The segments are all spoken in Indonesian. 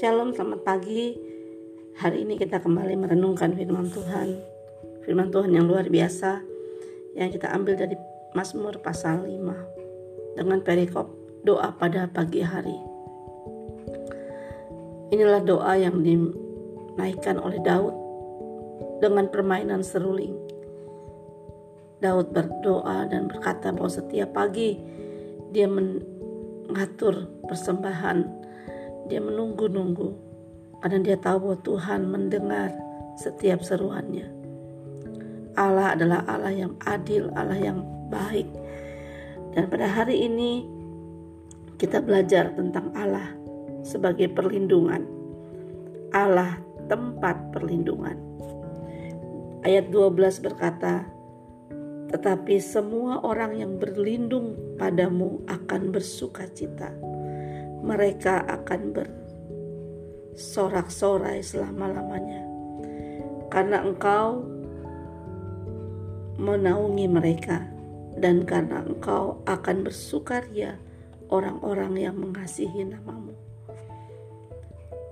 Shalom, selamat pagi. Hari ini kita kembali merenungkan firman Tuhan. Firman Tuhan yang luar biasa yang kita ambil dari Mazmur pasal 5 dengan perikop doa pada pagi hari. Inilah doa yang dinaikkan oleh Daud dengan permainan seruling. Daud berdoa dan berkata bahwa setiap pagi dia mengatur persembahan dia menunggu-nunggu karena dia tahu bahwa Tuhan mendengar setiap seruannya. Allah adalah Allah yang adil, Allah yang baik. Dan pada hari ini kita belajar tentang Allah sebagai perlindungan. Allah tempat perlindungan. Ayat 12 berkata, tetapi semua orang yang berlindung padamu akan bersuka cita mereka akan bersorak-sorai selama-lamanya. Karena engkau menaungi mereka dan karena engkau akan bersukaria orang-orang yang mengasihi namamu.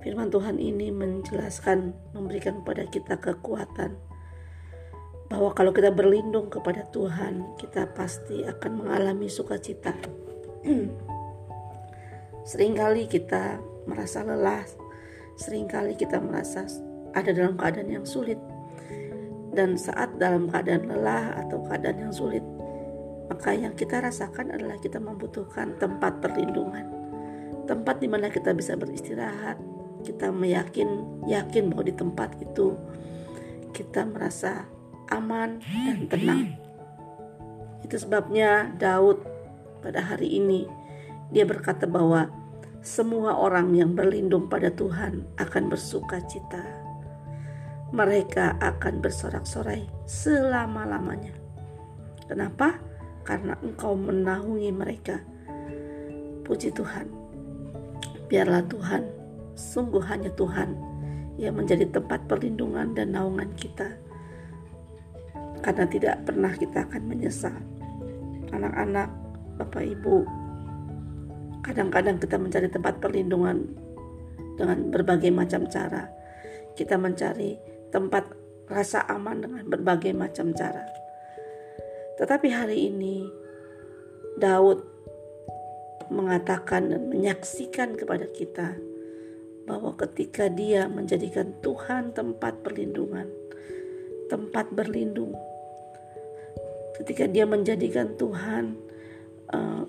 Firman Tuhan ini menjelaskan, memberikan kepada kita kekuatan bahwa kalau kita berlindung kepada Tuhan, kita pasti akan mengalami sukacita. Seringkali kita merasa lelah, sering kali kita merasa ada dalam keadaan yang sulit. Dan saat dalam keadaan lelah atau keadaan yang sulit, maka yang kita rasakan adalah kita membutuhkan tempat perlindungan. Tempat di mana kita bisa beristirahat, kita meyakin yakin bahwa di tempat itu kita merasa aman dan tenang. Itu sebabnya Daud pada hari ini dia berkata bahwa semua orang yang berlindung pada Tuhan akan bersuka cita. Mereka akan bersorak-sorai selama-lamanya. Kenapa? Karena engkau menaungi mereka. Puji Tuhan. Biarlah Tuhan, sungguh hanya Tuhan yang menjadi tempat perlindungan dan naungan kita. Karena tidak pernah kita akan menyesal. Anak-anak, Bapak Ibu, Kadang-kadang kita mencari tempat perlindungan dengan berbagai macam cara. Kita mencari tempat rasa aman dengan berbagai macam cara. Tetapi hari ini Daud mengatakan dan menyaksikan kepada kita bahwa ketika dia menjadikan Tuhan tempat perlindungan, tempat berlindung, ketika dia menjadikan Tuhan uh,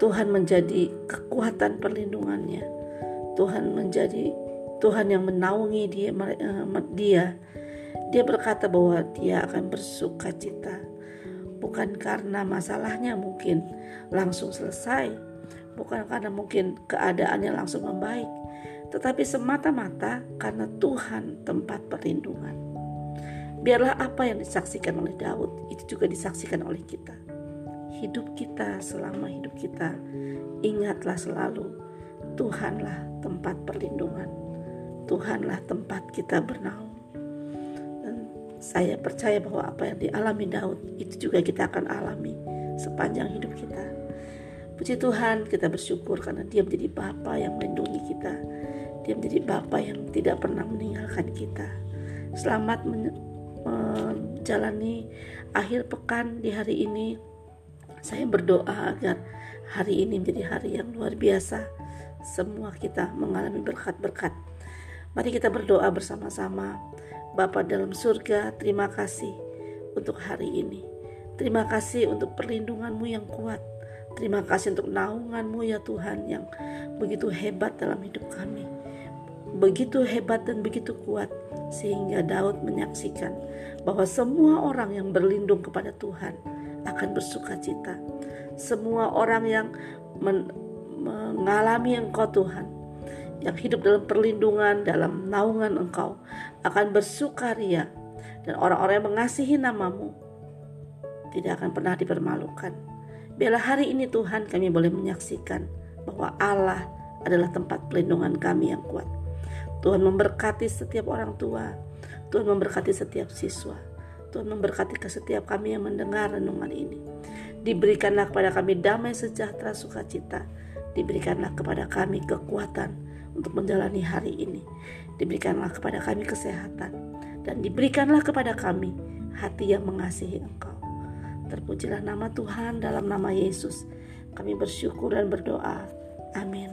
Tuhan menjadi kekuatan perlindungannya. Tuhan menjadi Tuhan yang menaungi dia, eh, dia. Dia berkata bahwa dia akan bersuka cita. Bukan karena masalahnya mungkin langsung selesai. Bukan karena mungkin keadaannya langsung membaik. Tetapi semata-mata karena Tuhan tempat perlindungan. Biarlah apa yang disaksikan oleh Daud itu juga disaksikan oleh kita hidup kita selama hidup kita, ingatlah selalu Tuhanlah tempat perlindungan. Tuhanlah tempat kita bernaung. Dan saya percaya bahwa apa yang dialami Daud itu juga kita akan alami sepanjang hidup kita. Puji Tuhan, kita bersyukur karena Dia menjadi Bapa yang melindungi kita. Dia menjadi Bapa yang tidak pernah meninggalkan kita. Selamat menjalani akhir pekan di hari ini saya berdoa agar hari ini menjadi hari yang luar biasa. Semua kita mengalami berkat-berkat. Mari kita berdoa bersama-sama. Bapa dalam surga, terima kasih untuk hari ini. Terima kasih untuk perlindunganmu yang kuat. Terima kasih untuk naunganmu ya Tuhan yang begitu hebat dalam hidup kami. Begitu hebat dan begitu kuat sehingga Daud menyaksikan bahwa semua orang yang berlindung kepada Tuhan akan bersuka cita. Semua orang yang men mengalami Engkau Tuhan, yang hidup dalam perlindungan, dalam naungan Engkau, akan bersukaria. Dan orang-orang yang mengasihi namamu tidak akan pernah dipermalukan. Biarlah hari ini Tuhan kami boleh menyaksikan bahwa Allah adalah tempat perlindungan kami yang kuat. Tuhan memberkati setiap orang tua, Tuhan memberkati setiap siswa, Tuhan memberkati ke setiap kami yang mendengar renungan ini. Diberikanlah kepada kami damai sejahtera sukacita. Diberikanlah kepada kami kekuatan untuk menjalani hari ini. Diberikanlah kepada kami kesehatan dan diberikanlah kepada kami hati yang mengasihi Engkau. Terpujilah nama Tuhan dalam nama Yesus. Kami bersyukur dan berdoa. Amin.